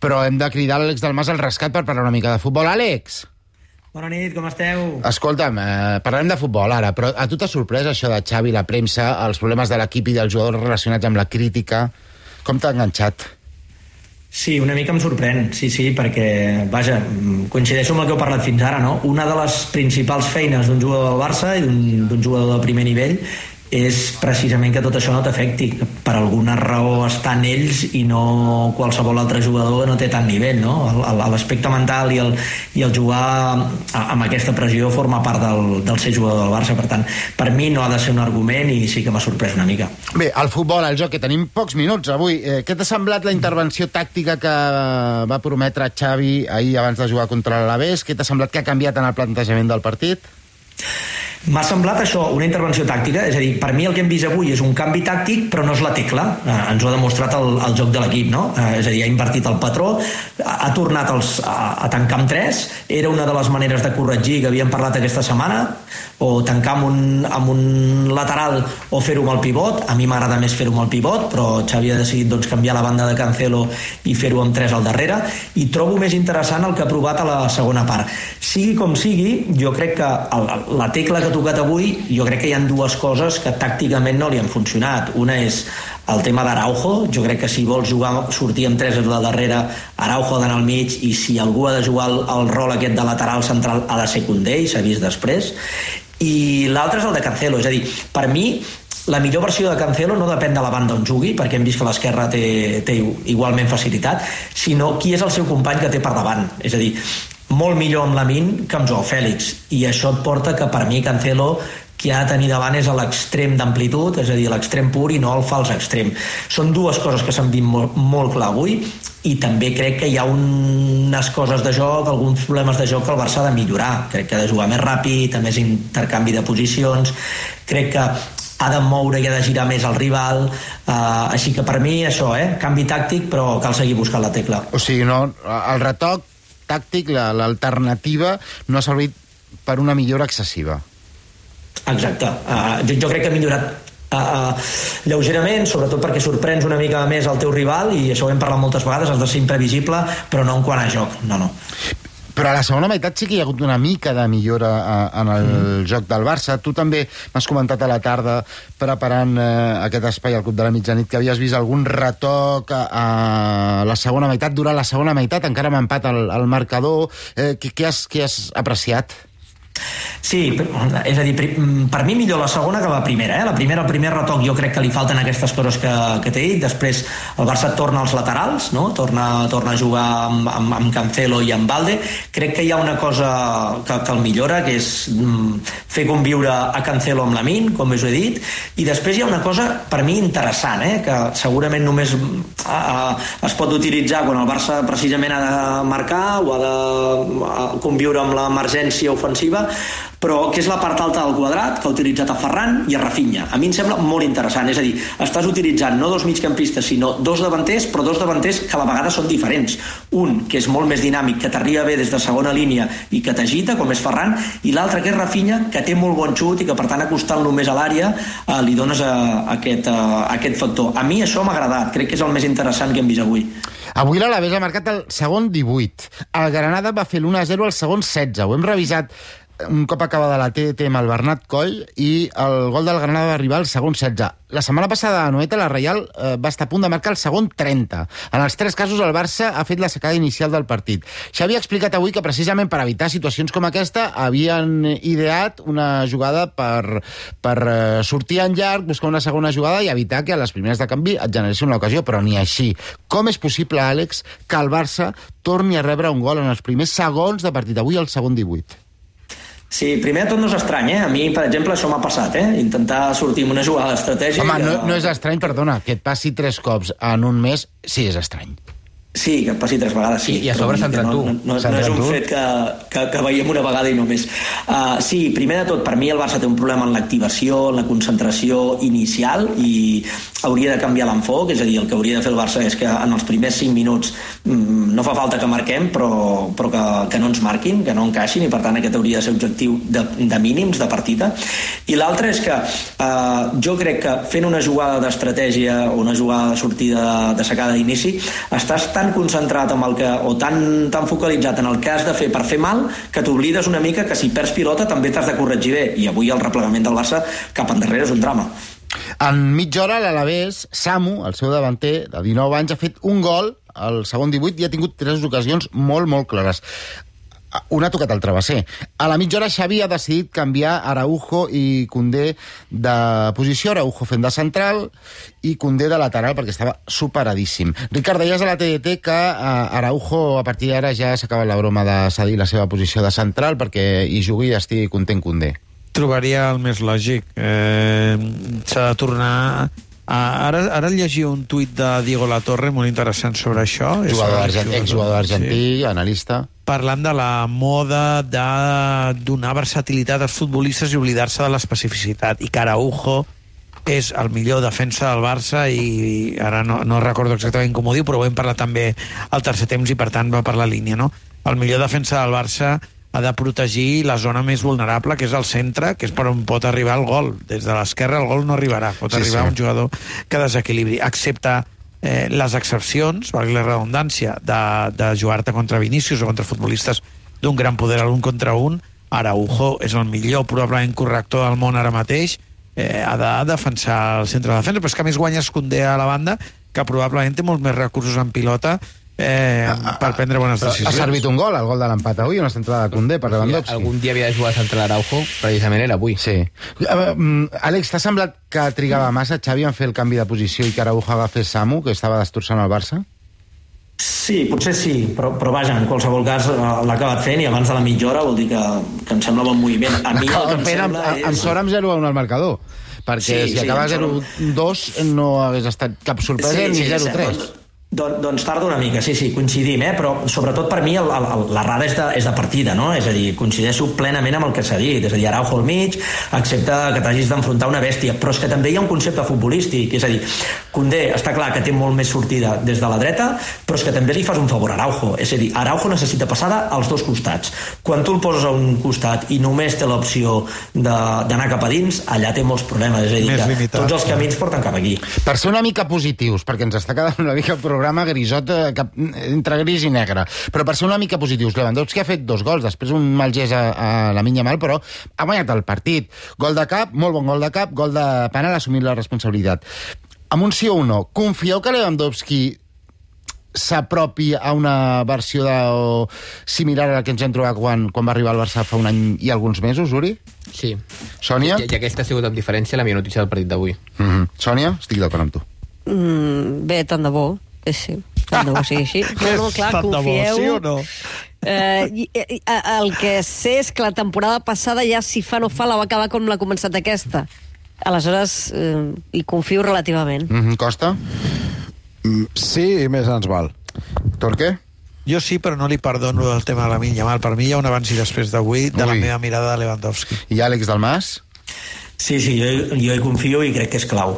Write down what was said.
però hem de cridar l'Àlex Dalmas al rescat per parlar una mica de futbol. Àlex! Bona nit, com esteu? Escolta'm, eh, parlem de futbol ara, però a tu t'ha sorprès això de Xavi, la premsa, els problemes de l'equip i dels jugadors relacionats amb la crítica? Com t'ha enganxat? Sí, una mica em sorprèn, sí, sí, perquè, vaja, coincideixo amb el que heu parlat fins ara, no? Una de les principals feines d'un jugador del Barça i d'un jugador de primer nivell és precisament que tot això no t'afecti. Per alguna raó estan ells i no qualsevol altre jugador no té tant nivell, no? L'aspecte mental i el, i el jugar amb aquesta pressió forma part del, del ser jugador del Barça, per tant, per mi no ha de ser un argument i sí que m'ha sorprès una mica. Bé, el futbol, el joc, que tenim pocs minuts avui. Eh, què t'ha semblat la intervenció tàctica que va prometre Xavi ahir abans de jugar contra l'Alavés? Què t'ha semblat que ha canviat en el plantejament del partit? M'ha semblat això una intervenció tàctica, és a dir, per mi el que hem vist avui és un canvi tàctic, però no és la tecla. Eh, ens ho ha demostrat el, el joc de l'equip, no? Eh, és a dir, ha invertit el patró, ha, ha tornat els, a, a tancar amb tres, era una de les maneres de corregir que havíem parlat aquesta setmana, o tancar amb un, amb un lateral o fer-ho amb el pivot. A mi m'agrada més fer-ho amb el pivot, però Xavi ha decidit doncs, canviar la banda de Cancelo i fer-ho amb tres al darrere, i trobo més interessant el que ha provat a la segona part. Sigui com sigui, jo crec que el, la tecla que ha tocat avui, jo crec que hi han dues coses que tàcticament no li han funcionat. Una és el tema d'Araujo, jo crec que si vols jugar, sortir amb tres de darrere, Araujo ha d'anar al mig, i si algú ha de jugar el, el rol aquest de lateral central ha de ser Condé, i s'ha vist després. I l'altre és el de Cancelo, és a dir, per mi la millor versió de Cancelo no depèn de la banda on jugui, perquè hem vist que l'esquerra té, té igualment facilitat, sinó qui és el seu company que té per davant. És a dir, molt millor amb Lamin que amb Joao Fèlix i això et porta que per mi Cancelo qui ha de tenir davant és a l'extrem d'amplitud, és a dir, l'extrem pur i no el fals extrem. Són dues coses que s'han dit molt, molt clar avui i també crec que hi ha unes coses de joc, alguns problemes de joc que el Barça ha de millorar. Crec que ha de jugar més ràpid, a més intercanvi de posicions, crec que ha de moure i ha de girar més el rival uh, així que per mi això, eh? canvi tàctic però cal seguir buscant la tecla o sigui, no, el retoc tàctic, l'alternativa no ha servit per una millora excessiva. Exacte. Uh, jo, jo crec que ha millorat Uh, uh, lleugerament, sobretot perquè sorprens una mica més el teu rival i això ho hem parlat moltes vegades, has de ser imprevisible però no en quant a joc, no, no però a la segona meitat sí que hi ha hagut una mica de millora eh, en el mm. joc del Barça. Tu també m'has comentat a la tarda, preparant eh, aquest espai al Club de la Mitjanit, que havies vist algun retoc a, a la segona meitat, durant la segona meitat, encara amb empat al, al marcador. Eh, què, què, has, què has apreciat? Sí, és a dir, per mi millor la segona que la primera. Eh? La primera, el primer retoc, jo crec que li falten aquestes coses que, que t'he dit. Després el Barça torna als laterals, no? torna, torna a jugar amb, amb, amb Cancelo i amb Valde. Crec que hi ha una cosa que, que el millora, que és mm, fer conviure a Cancelo amb la Min, com us he dit, i després hi ha una cosa per mi interessant, eh? que segurament només uh, es pot utilitzar quan el Barça precisament ha de marcar o ha de conviure amb l'emergència ofensiva però que és la part alta del quadrat que ha utilitzat a Ferran i a Rafinha. A mi em sembla molt interessant, és a dir, estàs utilitzant no dos migcampistes, sinó dos davanters, però dos davanters que a la vegada són diferents. Un, que és molt més dinàmic, que t'arriba bé des de segona línia i que t'agita, com és Ferran, i l'altre, que és Rafinha, que té molt bon xut i que, per tant, acostant-lo més a l'àrea, eh, li dones a, eh, a aquest, a, eh, a aquest factor. A mi això m'ha agradat, crec que és el més interessant que hem vist avui. Avui l'Alavés ha marcat el segon 18. El Granada va fer l'1-0 al segon 16. Ho hem revisat un cop acabada la TT amb el Bernat Coll i el gol del Granada va arribar al segon 16. La setmana passada a Noeta la Reial eh, va estar a punt de marcar el segon 30. En els tres casos el Barça ha fet la secada inicial del partit. Xavi ha explicat avui que precisament per evitar situacions com aquesta havien ideat una jugada per, per eh, sortir en llarg, buscar una segona jugada i evitar que a les primeres de canvi et generessin una ocasió, però ni així. Com és possible, Àlex, que el Barça torni a rebre un gol en els primers segons de partit? Avui el segon 18. Sí, primer de tot no és estrany, eh? A mi, per exemple, això m'ha passat, eh? Intentar sortir amb una jugada estratègica... Home, no, no és estrany, perdona, que et passi tres cops en un mes, sí és estrany. Sí, que passi tres vegades, sí. I, i a sobre s'ha entrat no, tu. No, no, no és un fet que, que, que veiem una vegada i només. Uh, sí, primer de tot, per mi el Barça té un problema en l'activació, en la concentració inicial i hauria de canviar l'enfoc, és a dir, el que hauria de fer el Barça és que en els primers 5 minuts mm, no fa falta que marquem, però, però que, que no ens marquin, que no encaixin, i per tant aquest hauria de ser objectiu de, de mínims de partida. I l'altre és que uh, jo crec que fent una jugada d'estratègia o una jugada de sortida de secada d'inici estàs tan tan concentrat amb el que, o tan, tan focalitzat en el que has de fer per fer mal que t'oblides una mica que si perds pilota també t'has de corregir bé i avui el replegament del Barça cap endarrere és un drama. En mitja hora l'Alavés, Samu, el seu davanter de 19 anys, ha fet un gol al segon 18 i ha tingut tres ocasions molt, molt clares una ha tocat el travesser. A la mitja hora Xavi ha decidit canviar Araujo i Condé de posició, Araujo fent de central i Condé de lateral perquè estava superadíssim. Ricard, deies a la TDT que uh, Araujo a partir d'ara ja s'acaba la broma de cedir la seva posició de central perquè hi jugui i estigui content Condé trobaria el més lògic. Eh, S'ha de tornar... Ah, ara, ara llegia un tuit de Diego Latorre molt interessant sobre això. Jugador argent, exjugador argentí, sí. analista. Parlant de la moda de donar versatilitat als futbolistes i oblidar-se de l'especificitat. I Caraujo és el millor defensa del Barça i ara no, no recordo exactament com ho diu, però ho hem parlat també al tercer temps i per tant va per la línia, no? El millor defensa del Barça ha de protegir la zona més vulnerable, que és el centre, que és per on pot arribar el gol. Des de l'esquerra el gol no arribarà, pot sí, arribar sí. un jugador que desequilibri, excepte eh, les excepcions, valgui la redundància, de, de jugar-te contra Vinícius o contra futbolistes d'un gran poder a l'un contra un, Araujo és el millor, probablement corrector del món ara mateix, eh, ha de defensar el centre de defensa, però és que a més guanya Escondé a la banda, que probablement té molts més recursos en pilota eh, per prendre bones decisions. Ha servit un gol, el gol de l'empat avui, una centrada de Condé per Lewandowski. Algun dia havia de jugar a central Araujo, precisament era avui. Sí. Uh, Àlex, t'ha semblat que trigava massa Xavi en fer el canvi de posició i que Araujo agafés Samu, que estava destrossant el Barça? Sí, potser sí, però, però vaja, en qualsevol cas eh, l'ha acabat fent i abans de la mitja hora vol dir que, que em sembla bon moviment. A mi el que em sembla amb, és... Amb sort amb 0 a 1 al marcador, perquè sí, si sí, acaba 0-2 no hagués estat cap sorpresa sí, ni sí, 0-3. Don, doncs tarda una mica, sí, sí, coincidim, eh? però sobretot per mi l'errada és, de, és de partida, no? És a dir, coincideixo plenament amb el que s'ha dit, és a dir, Araujo al mig, excepte que t'hagis d'enfrontar una bèstia, però és que també hi ha un concepte futbolístic, és a dir, Condé està clar que té molt més sortida des de la dreta, però és que també li fas un favor a Araujo, és a dir, Araujo necessita passada als dos costats. Quan tu el poses a un costat i només té l'opció d'anar cap a dins, allà té molts problemes, és a dir, que limitat, tots els camins porten cap aquí. Per ser una mica positius, perquè ens està quedant una mica programa grisot, cap, entre gris i negre. Però per ser una mica positius, Lewandowski ha fet dos gols, després un mal gest a, a la minya mal, però ha guanyat el partit. Gol de cap, molt bon gol de cap, gol de penal, assumint la responsabilitat. Amb un sí o un no, confieu que Lewandowski s'apropi a una versió de, o similar a la que ens hem trobat quan, quan va arribar al Barça fa un any i alguns mesos, Uri? Sí. Sònia? I, i aquesta ha sigut amb diferència la meva notícia del partit d'avui. Mm -hmm. Sònia? Estic d'acord amb tu. Mm, bé, tant de bo. Sí, sí. Tant de bo sigui així. No, no, clar, tant confieu... De bo, sí o no? Eh, i, i, el que sé és que la temporada passada ja si fa no fa la va acabar com l'ha començat aquesta. Aleshores, eh, hi confio relativament. Mm -hmm. Costa? Mm, sí, i més ens val. Torque? Jo sí, però no li perdono el tema de la Minya Mal. Per mi hi ha un abans i després d'avui de la meva mirada de Lewandowski. I Àlex Dalmas? Sí, sí, jo, jo hi confio i crec que és clau.